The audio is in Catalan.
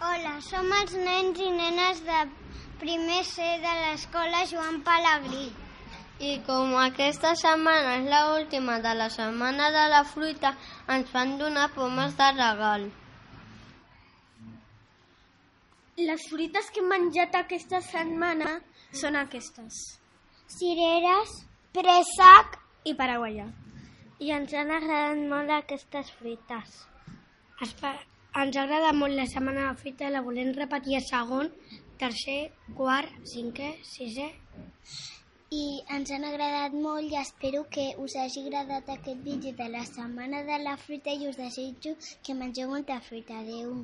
Hola, som els nens i nenes de primer C de l'escola Joan Pellegrí. I com aquesta setmana és l'última de la setmana de la fruita, ens van donar pomes de regal. Les fruites que hem menjat aquesta setmana són aquestes. Cireres, préssec i paraguaia. I ens han agradat molt aquestes fruites. Espa ens ha agradat molt la setmana fruita, la volem repetir a segon, tercer, quart, cinquè, sisè... I ens han agradat molt i espero que us hagi agradat aquest vídeo de la setmana de la fruita i us desitjo que mengeu molta fruita. Adéu.